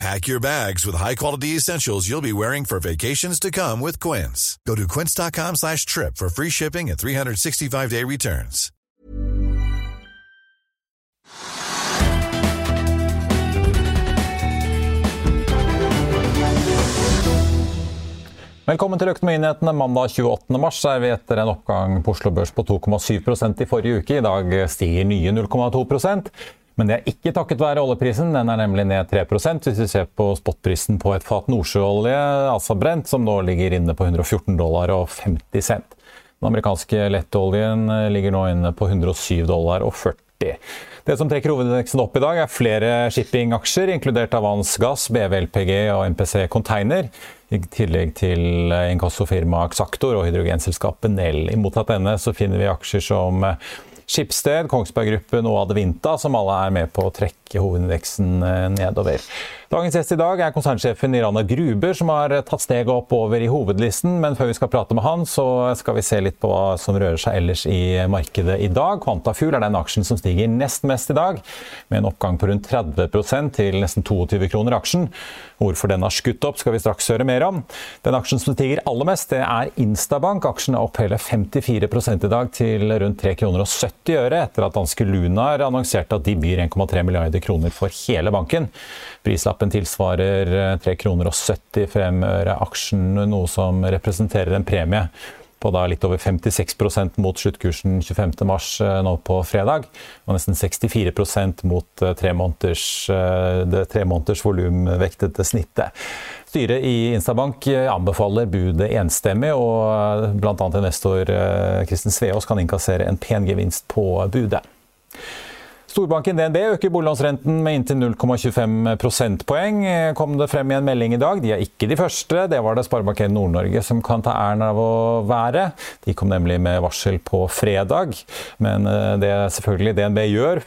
Pack your bags with high-quality essentials you'll be wearing for vacations to come with Quince. Go to quince.com slash trip for free shipping and 365-day returns. Velkommen til Økonominyhetene mandag 28. mars. Er vi etter en oppgang på Oslo Børs på 2,7 i forrige uke. I dag stiger nye 0,2 men det er ikke takket være oljeprisen. Den er nemlig ned 3 hvis vi ser på spotprisen på et fat nordsjøolje, altså brent, som nå ligger inne på 114 dollar og 50 cent. Den amerikanske lettoljen ligger nå inne på 107 dollar og 40. Det som trekker hovedindeksen opp i dag, er flere shippingaksjer, inkludert Avans Gass, BV LPG og MPC Container. I tillegg til inkassofirmaet Xactor og hydrogenselskapet Nell. I motsatt ende så finner vi aksjer som Skipsted, Kongsberg Gruppen og Adevinta, som alle er med på å trekke hovedindeksen eh, nedover. Dagens gjest i dag er konsernsjefen Irana Gruber, som har tatt steget oppover i hovedlisten. Men før vi skal prate med han, så skal vi se litt på hva som rører seg ellers i markedet i dag. Quantafuel er den aksjen som stiger nest mest i dag, med en oppgang på rundt 30% til nesten 22 kroner aksjen. Hvorfor den har skutt opp, skal vi straks høre mer om. Den aksjen som stiger aller mest, det er Instabank. Aksjen er opp hele 54 i dag, til rundt 3,70 kroner og 70 etter at danske Lunar annonserte at de byr 1,3 milliarder kroner for hele banken. Prislappen tilsvarer 3 eh, kroner og 75 øre aksjen, noe som representerer en premie på da litt over 56% mot sluttkursen 25.3 mars nå på fredag. Og nesten 64 mot eh, tre måneders, det tre måneders volumvektede snittet. Styret i Instabank anbefaler budet enstemmig, og bl.a. investor Kristin Sveås kan innkassere en pen gevinst på budet. Storbanken DNB øker boliglånsrenten med inntil 0,25 prosentpoeng, kom det frem i en melding i dag. De er ikke de første, det var det Sparebank1 Nord-Norge som kan ta æren av å være. De kom nemlig med varsel på fredag. Men det det selvfølgelig DNB gjør,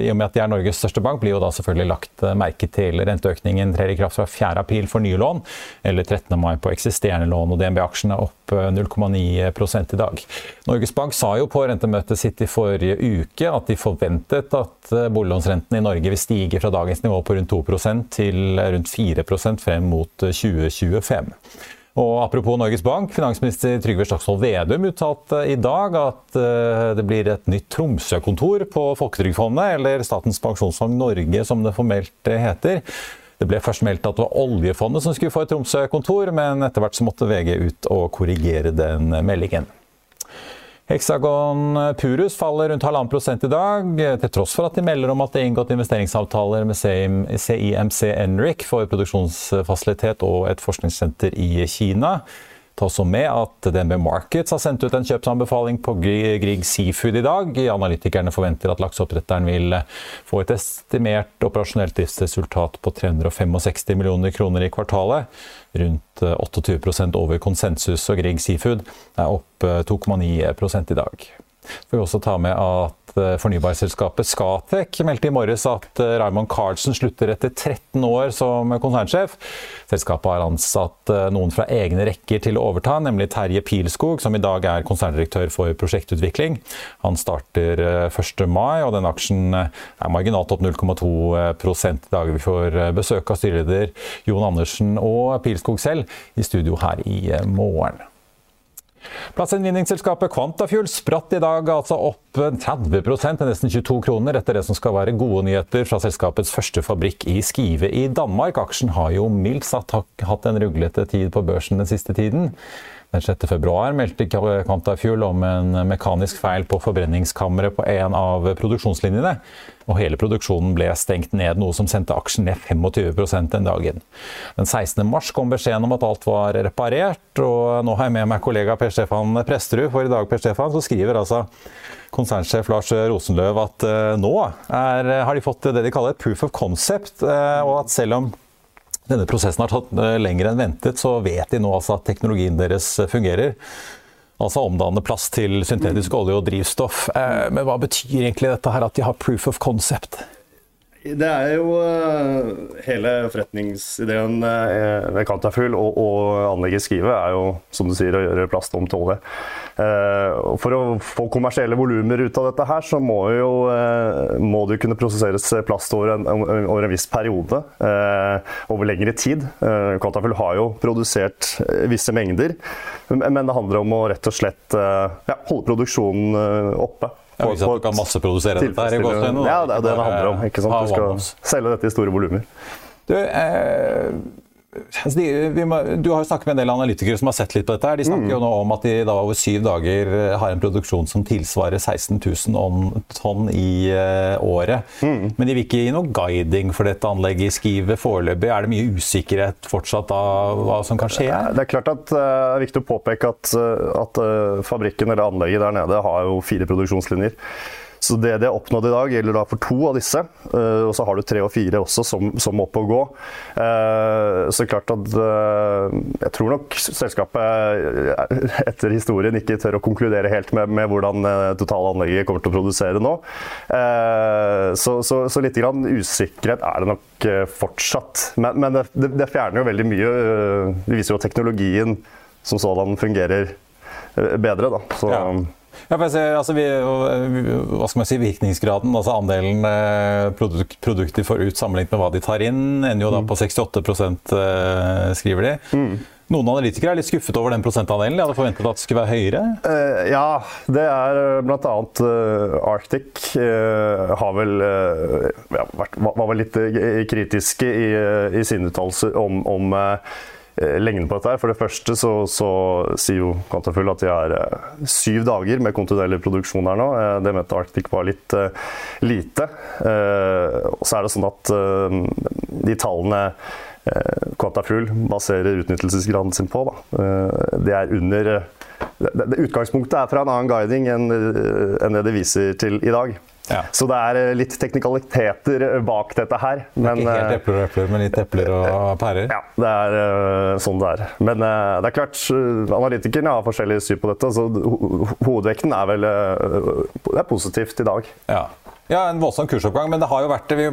i og med at de er Norges største bank, blir jo da selvfølgelig lagt eh, merke til. Renteøkningen trer i kraft fra 4. april for nye lån, eller 13. mai på eksisterende lån. og DNB-aksjene er opp 0,9 i dag. Norges Bank sa jo på rentemøtet sitt i forrige uke at de forventet at eh, boliglånsrenten i Norge vil stige fra dagens nivå på rundt 2% til rundt 4% frem mot 2025. Eh, og Apropos Norges Bank, finansminister Trygve Slagsvold Vedum uttalte i dag at eh, det blir et nytt Tromsø-kontor på Folketrygdfondet, eller Statens pensjonsfond Norge som det formelt heter. Det ble først meldt at det var oljefondet som skulle få et Tromsø-kontor, men etter hvert så måtte VG ut og korrigere den meldingen. Hexagon Purus faller rundt halvannen prosent i dag, til tross for at de melder om at det er inngått investeringsavtaler med CIMC Enric for produksjonsfasilitet og et forskningssenter i Kina. Ta også med at DNB Markets har sendt ut en kjøpsanbefaling på Grieg Seafood i dag. Analytikerne forventer at lakseoppdretteren vil få et estimert operasjonelt driftsresultat på 365 millioner kroner i kvartalet. Rundt 28% over konsensus, og Grieg Seafood er opp 2,9 i dag. Får vi også ta med at Eh, fornybarselskapet Scatec meldte i morges at eh, Raymond Carlsen slutter etter 13 år som konsernsjef. Selskapet har ansatt eh, noen fra egne rekker til å overta, nemlig Terje Pilskog, som i dag er konserndirektør for prosjektutvikling. Han starter 1. mai, og den aksjen er marginalt opp 0,2 i dag. Vi får besøk av styreleder Jon Andersen og Pilskog selv i studio her i morgen. Plassgjenvinningsselskapet Quantafuel spratt i dag altså opp 30 til nesten 22 kroner etter det som skal være gode nyheter fra selskapets første fabrikk i Skive i Danmark. Aksjen har jo mildt sagt hatt en ruglete tid på børsen den siste tiden. Den 6. februar meldte Quantafuel om en mekanisk feil på forbrenningskammeret på en av produksjonslinjene. Og hele produksjonen ble stengt ned, noe som sendte aksjen ned 25% den dagen. Den 16. mars kom beskjeden om at alt var reparert, og nå har jeg med meg kollega Per Stefan Presterud. For i dag Per Stefan, så skriver altså konsernsjef Lars Rosenløv at uh, nå er, har de fått det de kaller et proof of concept, uh, og at selv om denne prosessen har tatt eh, lenger enn ventet, så vet de nå altså at teknologien deres eh, fungerer. Altså omdanne plast til syntetisk olje og drivstoff. Eh, men hva betyr egentlig dette her at de har proof of concept? Det er jo uh, hele forretningsideen uh, med Quantafuel og, og anlegget Skive er jo, som du sier, å gjøre plast om til olje. Uh, for å få kommersielle volumer ut av dette her, så må, jo, må det kunne prosesseres plast over en, over en viss periode. over lengre tid. Quantafuel har jo produsert visse mengder, men det handler om å rett og slett ja, holde produksjonen oppe. Ja, hvis du kan masseprodusere dette her i gåsehudene. Ja, det er det det handler om. ikke sant? Du skal selge dette i store volumer. Du, eh, du har jo snakket med en del analytikere som har sett litt på dette. her. De snakker mm. jo nå om at de da over syv dager eh, har en produksjon som tilsvarer 16 000 tonn i uh, året. Mm. Men de vil ikke gi noe guiding for dette anlegget i Skive foreløpig. Er det mye usikkerhet fortsatt av hva som kan skje? Det er klart at uh, det er viktig å påpeke at, at fabrikken eller anlegget der nede har jo fire produksjonslinjer. Så det de har oppnådd i dag, gjelder da for to av disse. Uh, og så har du tre og fire også som, som opp og gå. Uh, så klart at uh, Jeg tror nok selskapet etter historien ikke tør å konkludere helt med, med hvordan totalanlegget kommer til å produsere nå. så, så, så litt grann usikkerhet er det nok fortsatt. Men, men det, det, fjerner jo veldig mye. Det viser jo at teknologien som sådan fungerer bedre. Da. Så, ja. Ja, ser, altså vi, hva skal man si, Virkningsgraden, altså andelen eh, produk produkter får ut sammenlignet med hva de tar inn, ender jo da mm. på 68 eh, skriver de. Mm. Noen analytikere er litt skuffet over den prosentandelen. De hadde forventet at det skulle være høyere? Uh, ja, det er bl.a. Uh, Arctic uh, har vel, uh, ja, vært, var vel litt kritiske i, i sine uttalelser om, om lengden på dette. her. For det første så, så sier jo Quantafull at de har eh, syv dager med kontinuerlig produksjon her nå. Eh, det mente Arctic var litt lite. Og så er det sånn at de tallene Quantafull baserer utnyttelsesgraden sin på, da. det er under det, Utgangspunktet er fra en annen guiding enn, det de viser til i dag. Ja. Så det er eh, litt teknikaliteter eh, bak dette her. Men, ikke helt eh, epler og epler, men litt epler og pærer? Ja, det er sånn det er. Men det er klart, analytikerne har forskjellig syn på dette. Så hovedvekten er vel det er positivt i dag. Ja. Ja, en voldsom kursoppgang, men det har jo vært vi,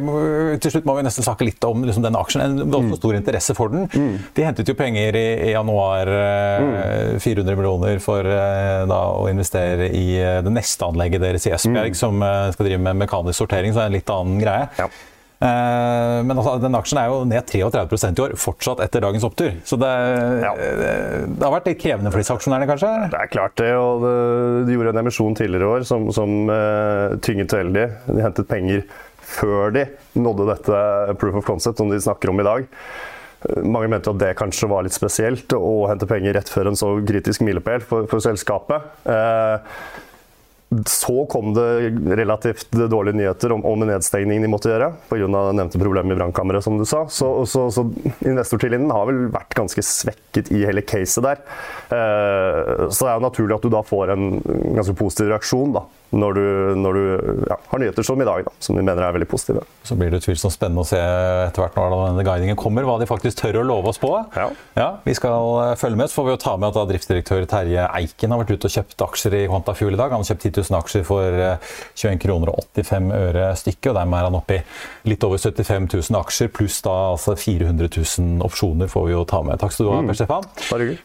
Til slutt må vi nesten snakke litt om liksom, denne aksjen. En voldsom mm. stor interesse for den. Mm. De hentet jo penger i, i januar, mm. 400 millioner, for eh, da, å investere i eh, det neste anlegget deres i Esbjerg, mm. som eh, skal drive med mekanisk sortering, så det er en litt annen greie. Ja. Eh, men altså, den aksjen er jo ned 33% i år, fortsatt etter dagens opptur. Så det, ja. det, har vært litt krevende for disse aksjonærene, kanskje? Det er klart det. og De gjorde en emisjon tidligere i år som, som uh, tynget veldig. De hentet penger før de nådde dette proof of concept som de snakker om i dag. Mange mente at det kanskje var litt spesielt å hente penger rett før en så kritisk milepæl for, for selskapet. Uh, så kom det relativt dårlige nyheter om, om nedstengningen de måtte gjøre pga. nevnte problemer i brannkammeret, som du sa. Så, så, så investortilliten har vel vært ganske svekket i hele caset der. Eh, så det er jo naturlig at du da får en ganske positiv reaksjon da, når du, når du ja, har nyheter som i dag, da, som de mener er veldig positive. Så blir det utvilsomt spennende å se etter hvert når denne guidingen kommer, hva de faktisk tør å love oss på. Ja. ja vi skal følge med. Så får vi jo ta med at da driftsdirektør Terje Eiken har vært ute og kjøpt aksjer i Quantafuel i dag. Han har kjøpt 10 000 aksjer for 21 eh, kroner og 85 øre stykket, og dermed er han oppe i litt over 75 000 aksjer, pluss da altså 400 000 opsjoner får vi jo ta med. Takk skal du ha, Per Stefan. Bare hyggelig.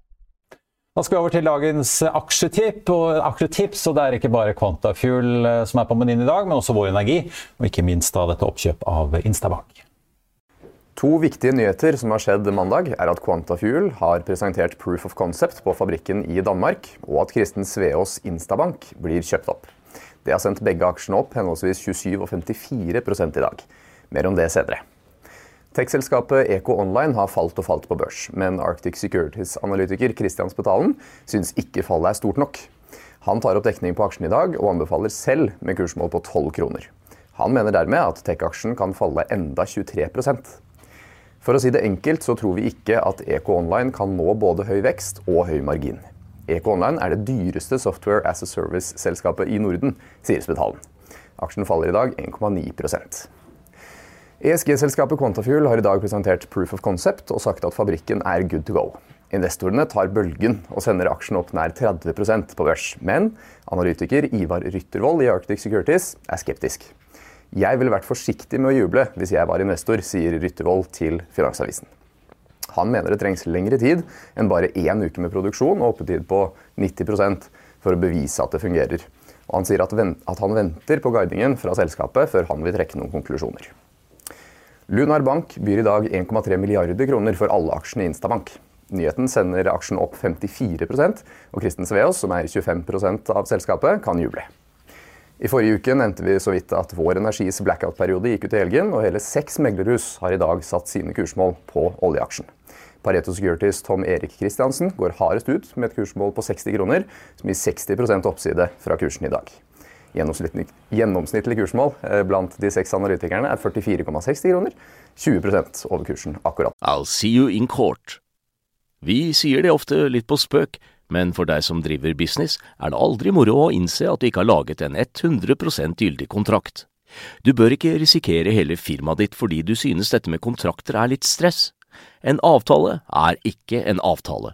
Da skal vi over til dagens aksjetipp, og aksjetips. og Det er ikke bare Quantafuel eh, som er på menyen i dag, men også Vår Energi. Og ikke minst da dette oppkjøp av Instabank. To viktige nyheter som har skjedd mandag, er at Quantafuel har presentert proof of concept på fabrikken i Danmark, og at Kristen Sveås Instabank blir kjøpt opp. Det har sendt begge aksjene opp henholdsvis 27 og 54 i dag. Mer om det senere. Tech-selskapet Eco Online har falt og falt på børs, men Arctic Securities-analytiker Christian Spetalen syns ikke fallet er stort nok. Han tar opp dekning på aksjen i dag og anbefaler selv med kursmål på 12 kroner. Han mener dermed at tech-aksjen kan falle enda 23% For å si det enkelt så tror vi ikke at Eco Online kan nå både høy vekst og høy margin. Eco Online er det dyreste software as a service-selskapet i Norden, sier Spetalen. Aksjen faller i dag 1,9 ESG-selskapet Quantafuel har i dag presentert proof of concept og sagt at fabrikken er good to go. Investorene tar bølgen og sender aksjen opp nær 30% på børs. Men analytiker Ivar Ryttervold i Arctic Securities er skeptisk. Jeg ville vært forsiktig med å juble hvis jeg var investor, sier Ryttervold til Finansavisen. Han mener det trengs lengre tid enn bare én uke med produksjon og oppetid på 90% for å bevise at det fungerer. Og han sier at, han venter på guidingen fra selskapet før han vil trekke noen konklusjoner. Lunar Bank byr i dag 1,3 milliarder kroner for alle aksjene i Instabank. Nyheten sender aksjen opp 54% og Kristen Sveaas, som er 25% av selskapet, kan juble. I forrige uke nevnte vi så vidt at Vår Energis blackout-periode gikk ut i helgen, og hele seks meglerhus har i dag satt sine kursmål på oljeaksjen. Pareto Securities Tom Erik Kristiansen går hardest ut med et kursmål på 60 kroner, som gir 60% oppside fra kursen i dag. Gjennomsnittlig, gjennomsnittlig kursmål eh, blant de seks analytikerne er 44,60 kroner. 20% over kursen akkurat. I'll see you in court. Vi sier det ofte litt på spøk, men for deg som driver business, er det aldri moro å innse at du ikke har laget en 100% gyldig kontrakt. Du bør ikke risikere hele firmaet ditt fordi du synes dette med kontrakter er litt stress. En avtale er ikke en avtale.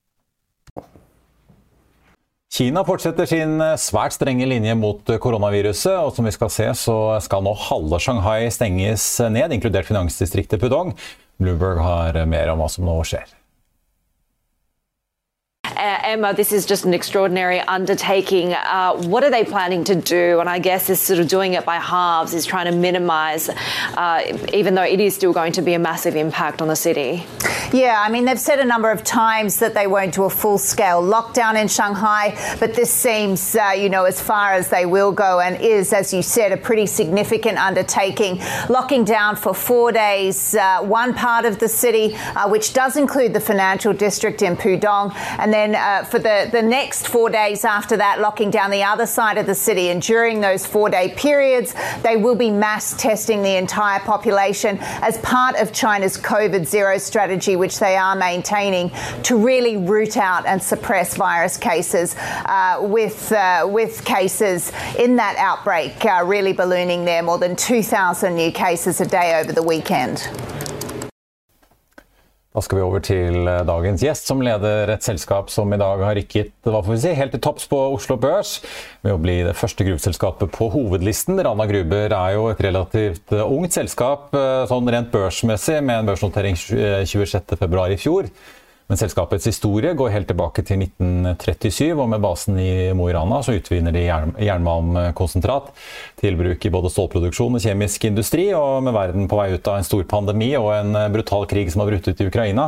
Kina fortsetter sin eh, svært strenge linje mot eh, koronaviruset. og som vi skal se, så skal nå halve Shanghai stenges ned, inkludert finansdistriktet Pudong. Bloomberg har mer om hva som nå skjer. Uh, Emma, this is just an extraordinary undertaking. Uh, what are they planning to do? And I guess is sort of doing it by halves, is trying to minimise, uh, even though it is still going to be a massive impact on the city. Yeah, I mean, they've said a number of times that they won't do a full scale lockdown in Shanghai, but this seems, uh, you know, as far as they will go and is, as you said, a pretty significant undertaking. Locking down for four days, uh, one part of the city, uh, which does include the financial district in Pudong, and then uh, for the, the next four days after that, locking down the other side of the city. And during those four day periods, they will be mass testing the entire population as part of China's COVID zero strategy, which they are maintaining to really root out and suppress virus cases, uh, with, uh, with cases in that outbreak uh, really ballooning there, more than 2,000 new cases a day over the weekend. Da skal vi over til eh, dagens gjest, som leder et selskap som i dag har rykket hva får vi si, helt til topps på Oslo Børs ved å bli det første gruveselskapet på hovedlisten. Rana Gruber er jo et relativt eh, ungt selskap eh, sånn rent børsmessig, med en børsnotering 26.2 i fjor. Men selskapets historie går helt tilbake til 1937, og med basen i Mo i Rana utvinner de jernmalmkonsentrat til bruk i både stålproduksjon og kjemisk industri. Og med verden på vei ut av en stor pandemi og en brutal krig som har brutt ut i Ukraina,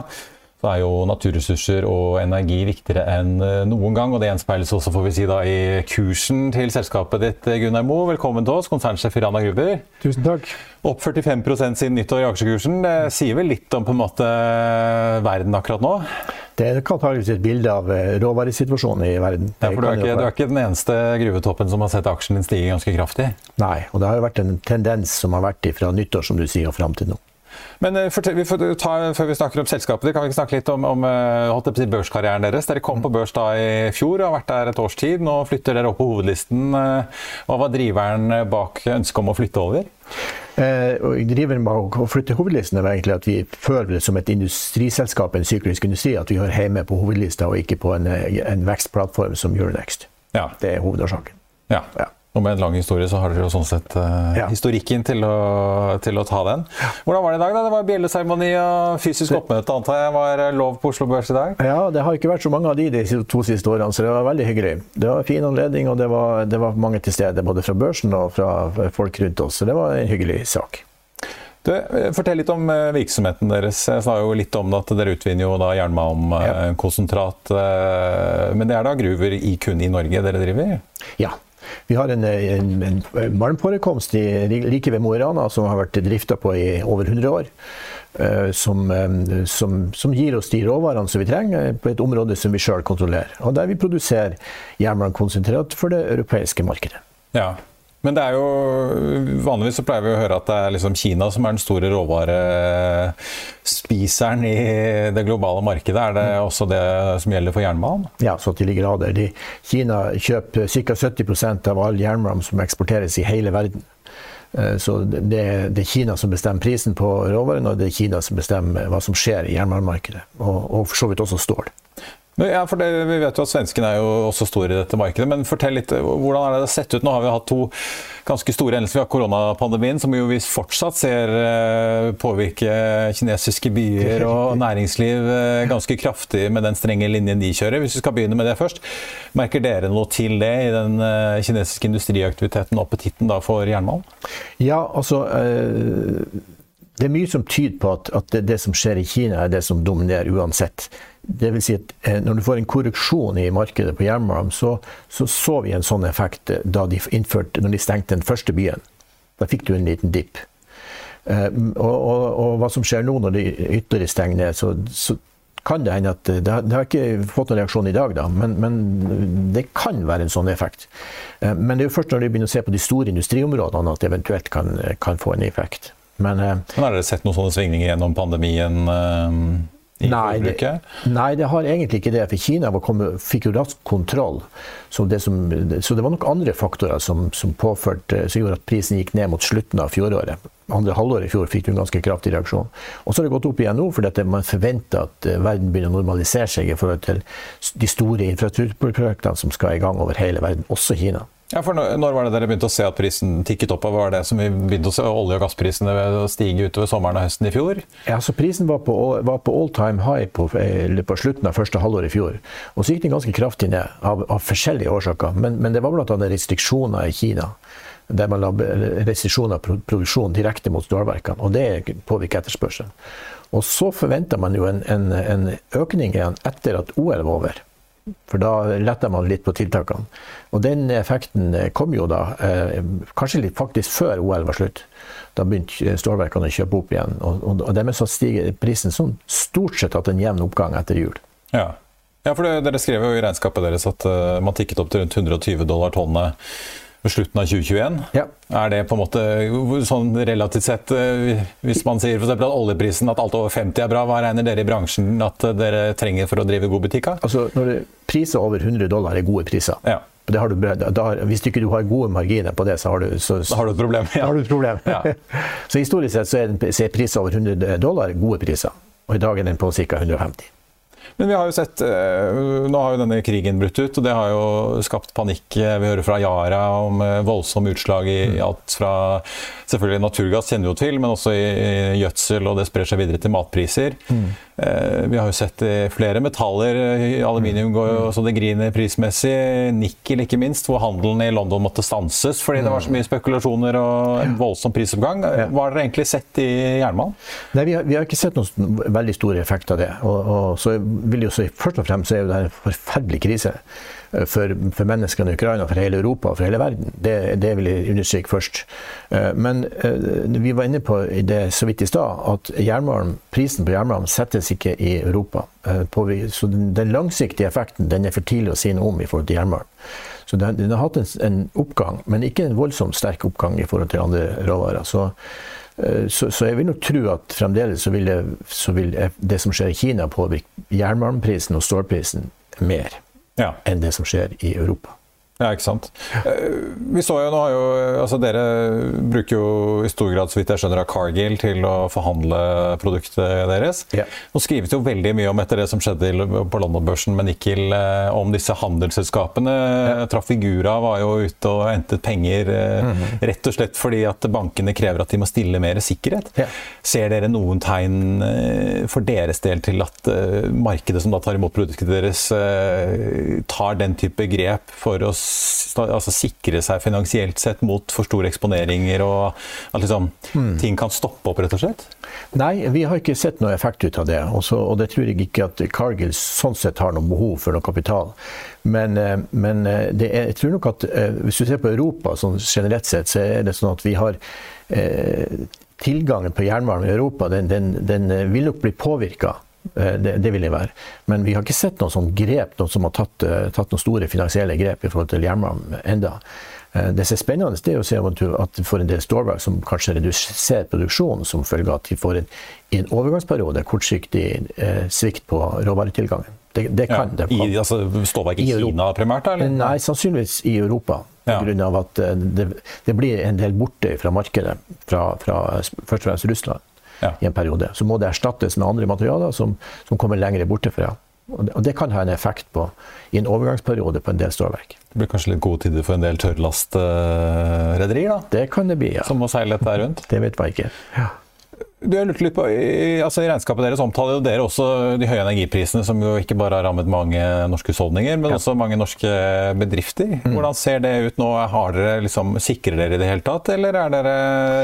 så er jo naturressurser og energi viktigere enn eh, noen gang. og Det gjenspeiles også får vi si da, i kursen til selskapet ditt, Gunnar Mo. Velkommen til oss, konsernsjef i Rana Gruber. Tusen takk. Opp 45% siden nyttår i aksjekursen. Det sier vel litt om på en måte verden akkurat nå? Det kan antakeligvis et bilde av eh, råvaresituasjonen i verden. Ja, for du er, ikke, du er, ikke, den eneste gruvetoppen som har sett aksjen din stige ganske kraftig? Nei, og det har jo vært en tendens som har vært fra nyttår, som du sier, og fram til nå. Men fortell, vi får ta, før vi snakker om selskapet, kan vi ikke snakke litt om, om si, børskarrieren deres? Dere kom på børs da i fjor og har vært der et års tid. Nå flytter dere opp på hovedlisten. Eh, hva var driveren bak ønsket om å flytte over? Eh, driveren bak å flytte hovedlisten er egentlig at vi føler det som et industriselskap, en syklisk industri, at vi hører hjemme på hovedlista og ikke på en, en vekstplattform som Euronext. Ja. Det er hovedårsaken. Ja. ja. Og med en lang historie så har dere jo sånn sett uh, ja. historikken til å, til å, ta den. Hvordan var det i dag? da? Det var bjelleseremoni og fysisk oppmøte, antar jeg var lov på Oslo Børs i dag? Ja, det har ikke vært så mange av de de to siste årene, så det var veldig hyggelig. Det var en fin anledning, og det var, det var mange til stede. Både fra børsen og fra folk rundt oss. Så det var en hyggelig sak. Du, fortell litt om eh, virksomheten deres. Jeg sa jo litt om at dere utvinner jo da jernmalmkonsentrat. Ja. Men det er da gruver i, kun i Norge dere driver? Ja. Vi har en, en, en malmforekomst like ved Mo i Rana som har vært drifta på i over 100 år. Eh, som, eh, som, som, gir oss de råvarene som vi trenger på et område som vi sjøl kontrollerer. Og der vi produserer jernmalmkonsentrat for det europeiske markedet. Ja, men det er jo Vanligvis så pleier vi å høre at det er liksom Kina som er den store råvarespiseren i det globale markedet. Er det også det som gjelder for jernmalm? Ja, så til de grader. De, Kina kjøper ca. 70% av all jernmalm som eksporteres i hele verden. Eh, så det, det, er Kina som bestemmer prisen på råvarene, og det er Kina som bestemmer hva som skjer i jernmalmmarkedet. Og, og for så vidt også stål. Ja, for det, Vi vet jo at svenskene er jo også store i dette markedet. Men fortell litt, hvordan er det sett ut? Nå har vi hatt to ganske store endelser. Vi har koronapandemien, som jo vi fortsatt ser eh, påvirke kinesiske byer og næringsliv eh, ganske kraftig med den strenge linjen de kjører. Hvis vi skal begynne med det først. Merker dere noe til det i den eh, kinesiske industriaktiviteten og appetitten for jernmalm? Ja, altså... Det er mye som tyder på at, at det, det, som skjer i Kina, er det som dominerer uansett. Det vil si at eh, Når du får en korreksjon i markedet på jernmalm, så, så, så vi en sånn effekt eh, da de innførte, når de stengte den første byen. Da fikk du en liten dipp. Eh, og, og, og, hva som skjer nå når de ytterligere stenger ned, så, så kan det hende at det har, det har ikke fått noen reaksjon i dag, da, men, men, det kan være en sånn effekt. Men det er jo først når de begynner å se på de store industriområdene at det eventuelt kan, kan få en effekt. Men, uh, men Har dere sett noen sånne svingninger gjennom pandemien? Nei det, nei, det har egentlig ikke det. For Kina kommet, fikk jo raskt kontroll. Så det, som, så det, var nok andre faktorer som, som, påførte, som gjorde at prisen gikk ned mot slutten av fjoråret. Andre halvår i fjor fikk du en ganske kraftig reaksjon. Og så har det gått opp igjen nå, fordi man forventer at eh, verden begynner å normalisere seg i forhold til de store infrastrukturprosjektene som skal i gang over hele verden, også Kina. Ja, for Når var det dere begynte å se at prisen tikket opp? Var det som vi begynte å se olje- og gassprisene stige utover sommeren og høsten i fjor? Ja, så Prisen var på, var på all time high på, på, slutten av første halvår i fjor. Og så gikk den ganske kraftig ned, av, av forskjellige årsaker. Men, men det var bl.a. restriksjoner i Kina. Der man la restriksjoner av produksjon direkte mot stålverkene. Og det påvirker etterspørselen. Og så forventer man jo en, en, en økning igjen etter at OL var over. For da letter man litt på tiltakene. Og den effekten kom jo da, eh, kanskje litt faktisk før OL var slutt. Da begynte stålverkene å kjøpe opp igjen. Og, og, og dermed så stiger prisen sånn stort sett hatt en jevn oppgang etter jul. Ja. ja for Dere skrev jo i regnskapet deres at uh, man tikket opp til rundt 120 dollar tonnet slutten av 2021. Ja. Er det på en måte sånn relativt sett eh, Hvis man sier for at oljeprisen at alt over 50 er bra, hva regner dere i bransjen at dere trenger for å drive god butikk? Altså, når det, Priser over 100 dollar er gode priser. Ja. Du, da, hvis ikke du har gode marginer på det, så har du, så, da har du et problem. Ja. Har du et problem. Ja. så historisk sett så er, er priser over 100 dollar gode priser. Og i dag er den på ca. 150. Men vi har jo sett eh, Nå har jo denne krigen brutt ut, og det har jo skapt panikk. Vi hører fra Yara om eh, voldsomme utslag i mm. alt fra Selvfølgelig naturgass kjenner vi jo til, men også i gjødsel, og det sprer seg videre til matpriser. Mm. Eh, vi har jo sett flere metaller. Aluminium går jo så det griner prismessig. Nikkel ikke minst, hvor handelen i London måtte stanses fordi det var så mye spekulasjoner og en voldsom prisoppgang. Hva har dere egentlig sett i jernbanen? Nei, vi har, vi har, ikke sett noen veldig store effekt av det. Og, og så vil jo så, Først og fremst så er jo det en forferdelig krise for, for, menneskene i Ukraina, for hele Europa og for hele verden. Det, det vil jeg understreke først. Eh, men eh, vi var inne på det så vidt i stad, at jernmalm, prisen på jernmalm settes ikke i Europa. Eh, så den langsiktige effekten den er for tidlig å si noe om i forhold til jernmalm. Så den, den har hatt en, en, oppgang, men ikke en voldsomt sterk oppgang i forhold til andre råvarer. Så, så, så, jeg vil nok tro at fremdeles så vil, det, så vil det som skjer i Kina påvirke jernmalmprisen og stålprisen mer ja. enn det som skjer i Europa. Ja, ikke sant. Eh, vi så jo, nå har jo, altså Dere bruker jo i stor grad så vidt jeg skjønner, av Cargill til å forhandle produktet deres. Ja. Nå skrives jo veldig mye om etter det som skjedde på London-børsen med nikkel, eh, om disse handelsselskapene. Ja. Trafigura var jo ute og hentet penger mm -hmm. rett og slett fordi at bankene krever at de må stille mer sikkerhet. Ja. Ser dere noen tegn for deres del til at markedet som da tar imot produktet deres, tar den type grep for å altså, sikre seg finansielt sett mot for store eksponeringer, og at liksom, mm. ting kan stoppe opp, rett og slett? Nei, vi har ikke sett noe effekt ut av det. Også, og det tror jeg ikke at Cargill sånn sett har noe behov for noe kapital. Men, eh, men eh, er, jeg tror nok at eh, hvis du ser på Europa sånn generelt sett, så er det sånn at vi har eh, Tilgangen på jernmalm i Europa den, den, den vil nok bli påvirka det, det, vil jeg være. Men vi har ikke sett noen sånn grep, noen som har tatt, eh, tatt noen store finansielle grep i forhold til jernbanen enda. Eh, det som er spennende, det er å se at får en del stålverk som kanskje reduserer produksjonen som følge av at de får en, i en overgangsperiode kortsiktig eh, svikt på råvaretilgangen. Det, det kan ja, I, altså, Stålverk i, I Kina primært? Eller? Nei, sannsynligvis i Europa. Ja. av at det, det, blir en del borte fra markedet, fra, fra først og fremst Russland ja. i en periode. Så må det erstattes med andre materialer som, som kommer lenger borte fra. Og det, og det, kan ha en effekt på, i en overgangsperiode på en del stålverk. Det blir kanskje litt gode tider for en del tørrlastrederier? da? Det kan det bli, ja. Som må seile dette rundt? Det vet man ikke. Ja. Du har lurt litt på, i, altså I regnskapet deres omtaler dere også de høye energiprisene, som jo ikke bare har rammet mange norske husholdninger, men ja. også mange norske bedrifter. Mm. Hvordan ser det ut nå? Har dere liksom, Sikrer dere i det hele tatt, eller er dere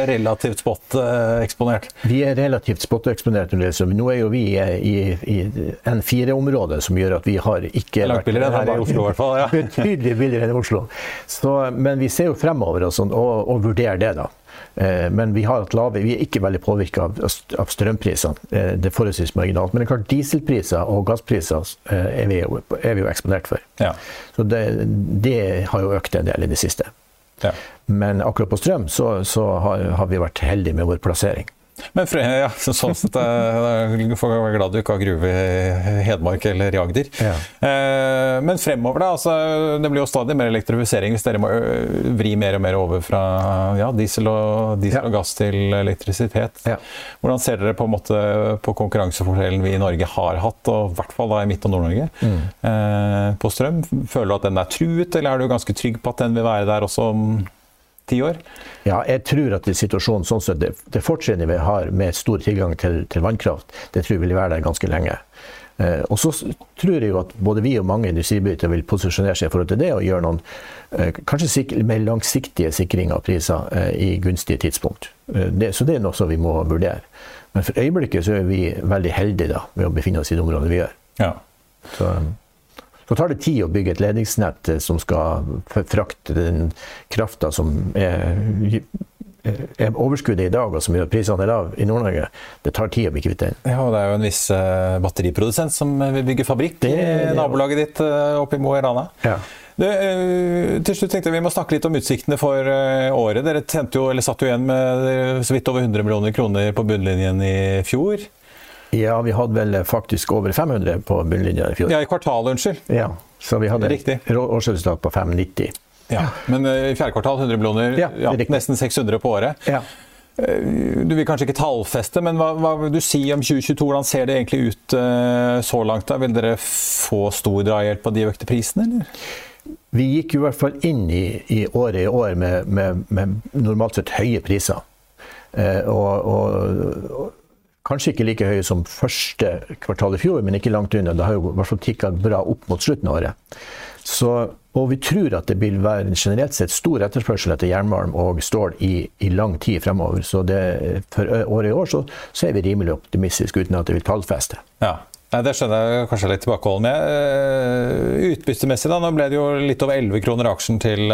relativt spot-eksponert? Vi er relativt spot-eksponert. Nå er jo vi i, i N4-området, som gjør at vi har ikke Langt billigere enn her i Oslo, i hvert fall. Ja. Betydelig billigere enn i Oslo. Så, men vi ser jo fremover og, sånn, og, og vurderer det, da. Eh, men vi, lave, vi, er ikke veldig påvirka av, av strømprisene. Eh, det er forholdsvis marginalt. Men det er klart dieselpriser og gasspriser eh, er vi jo, er vi jo eksponert for. Ja. Så det, det, har jo økt en del i det siste. Ja. Men akkurat på strøm så, så har, har, vi vært heldige med vår plassering. Men ja, sånn sett Du får være glad du ikke har gruve i Hedmark eller i Agder. Ja. Eh, men fremover, da. Altså, det blir jo stadig mer elektrifisering hvis dere må vri mer og mer over fra ja, diesel, og, diesel ja. og, gass til elektrisitet. Hvordan ser dere på, måte, på konkurransefordelen vi i Norge har hatt, og i hvert fall da i Midt- og Nord-Norge, mm. eh, på strøm? Føler du at den er truet, eller er du ganske trygg på at den vil være der også om ti år? Ja, jeg tror at situasjonen sånn sett, det, det fortrinnet vi har med stor tilgang til, til, vannkraft, det tror jeg vil være der ganske lenge. Eh, og så tror jeg jo at både vi og mange industribedrifter vil posisjonere seg i forhold til det og gjøre noen eh, kanskje mer langsiktige sikringer av priser eh, i gunstige tidspunkt. Eh, det, så det er noe som vi må vurdere. Men for øyeblikket så er vi veldig heldige da, med å befinne oss i det området vi gjør. Ja. Så, så tar det tid å bygge et ledningsnett eh, som skal frakte den krafta som er, er overskuddet i dag, og som gjør at prisene er lave i Nord-Norge. Det tar tid å bli kvitt den. Ja, og det er jo en viss uh, batteriprodusent som vil bygge fabrikk i nabolaget ditt uh, oppe i Mo i Rana. Ja. Det, til slutt tenkte jeg Vi må snakke litt om utsiktene for året. Dere jo, satt jo igjen med så vidt over 100 millioner kroner på bunnlinjen i fjor. Ja, vi hadde vel faktisk over 500 på bunnlinja i fjor. Ja, i kvartalet, unnskyld. Ja, så vi hadde Riktig. årsresultat på 590. Ja, Men eh, i fjerde kvartal 100 millioner, ja, ja, nesten 600 på året. Ja. Eh, du vil kanskje ikke tallfeste, men hva, hva, vil du si om 2022? Hvordan ser det egentlig ut uh, så langt? da? Vil dere få stor drahjelp av de økte prisene, eller? Vi gikk i hvert fall inn i, i året i år med, med, med, normalt sett høye priser. Uh, og, og, Kanskje ikke like høye som første kvartal i fjor, men ikke langt unna. Det har jo i hvert fall tikka bra opp mot slutten av året. Så, og vi tror at det vil være generelt sett stor etterspørsel etter jernmalm og stål i, i, lang tid fremover. Så det, for året i år så, så er vi rimelig optimistiske uten at det vil tallfeste. Ja. Nei, Det skjønner jeg kanskje litt tilbakeholden med. Utbyttemessig, da. Nå ble det jo litt over 11 kroner aksjen til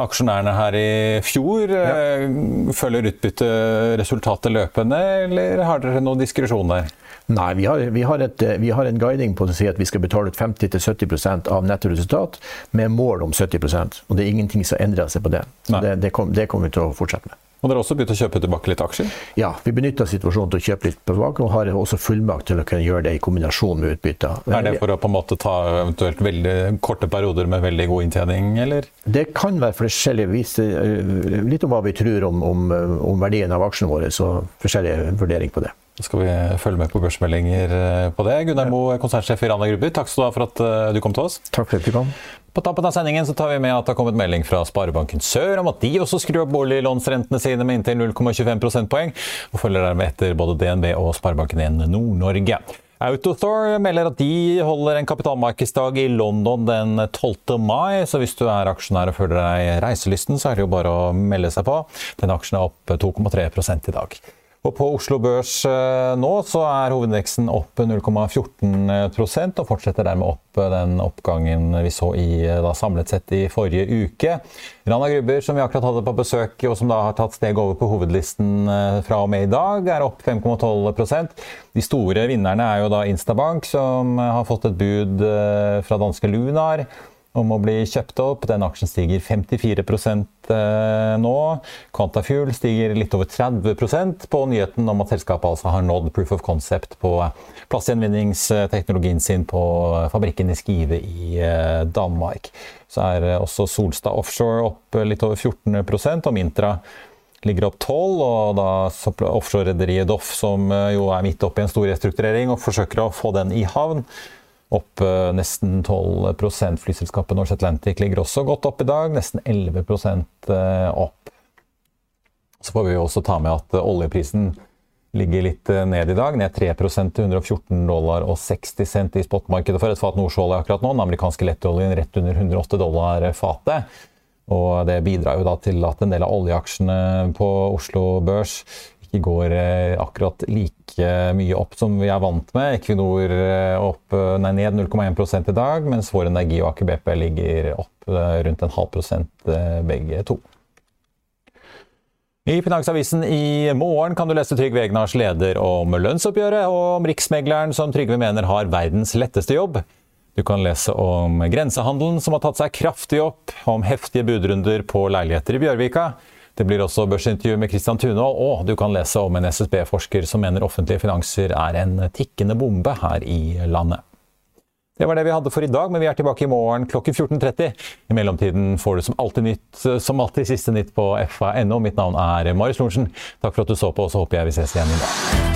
aksjonærene her i fjor. Ja. Eh, følger utbytteresultatet løpende, eller har dere noen diskresjon der? Nei, vi har, vi, har et, vi har, en guiding på å si at vi skal betale ut 50-70% av nettoresultat med mål om 70% Og det er ingenting som endrer seg på det. Så det, det kommer vi til å fortsette med. Og dere har også begynt å kjøpe tilbake litt aksjer? Ja, vi benytter situasjonen til å kjøpe litt tilbake, og har også fullmakt til å kunne gjøre det i kombinasjon med utbytter. Er det for å på en måte ta eventuelt veldig korte perioder med veldig god inntjening, eller? Det kan være forskjellig, eh, litt om hva vi tror om, om, om verdien av aksjene våre, så forskjellig vurdering på det. Da skal vi følge med på børsmeldinger eh, på det. Gunnar Moe, konsernsjef i Rana Grupper, takk skal du ha for at eh, du kom til oss. Takk for at du kom. På tampen av sendingen så tar vi med at det har kommet melding fra Sparebanken Sør om at de også skrur opp boliglånsrentene sine med inntil 0,25 prosentpoeng, og følger dermed etter både DNB og Sparebanken1 Nord-Norge. Autothor melder at de holder en kapitalmarkedsdag i London den 12. mai, så hvis du er aksjonær og føler deg reiselysten, så er det jo bare å melde seg på. Den aksjen er opp 2,3 i dag. Og på Oslo Børs eh, nå så er hovedindeksen opp 0,14% og fortsetter dermed opp eh, den oppgangen vi så i, eh, da, samlet sett i forrige uke. Rana Grubber, som vi akkurat hadde på besøk, og som da har tatt steg over på hovedlisten fra og med i dag, er opp 5,12% De store vinnerne er jo da Instabank, som har fått et bud fra danske Lunar om å bli kjøpt opp. Den aksjen stiger 54 eh, nå. Quantafuel stiger litt over 30% på nyheten om at selskapet altså har nådd proof of concept på plastgjenvinningsteknologien sin på fabrikken i Skive i eh, Danmark. Så er også Solstad Offshore opp litt over 14% og Mintra ligger opp 12, og da offshorerederiet Doff, som eh, jo er midt oppe i en stor restrukturering og forsøker å få den i havn, opp eh, nesten 12% Flyselskapet Norse Atlantic ligger også godt opp i dag, nesten 11 eh, opp. Så får vi også ta med at eh, oljeprisen ligger litt ned i dag, ned 3 til 114 dollar og 60 cent i spotmarkedet for et fat nordsjøolje akkurat nå. Den amerikanske lettoljen rett under 108 dollar fatet. Og det bidrar jo da til at en del av oljeaksjene på Oslo Børs ikke går akkurat like mye opp som vi er vant med. Equinor eh, opp, eh, nei, ned 0,1 i dag, mens Vår Energi og Aker BP ligger opp rundt en halv prosent begge to. I Finansavisen i morgen kan du lese Trygve Egnars leder om lønnsoppgjøret, og om riksmegleren som Trygve mener har verdens letteste jobb. Du kan lese om grensehandelen som har tatt seg kraftig opp, om heftige budrunder på leiligheter i Bjørvika. Det blir også børsintervju med Christian Tunhold, og du kan lese om en SSB-forsker som mener offentlige finanser er en tikkende bombe her i landet. Det var det vi hadde for i dag, men vi er tilbake i morgen klokken 14.30. I mellomtiden får du som alltid nytt, som alltid siste nytt på fa.no. Mitt navn er Marius Lorentzen. Takk for at du så på, og så håper jeg vi ses igjen i dag.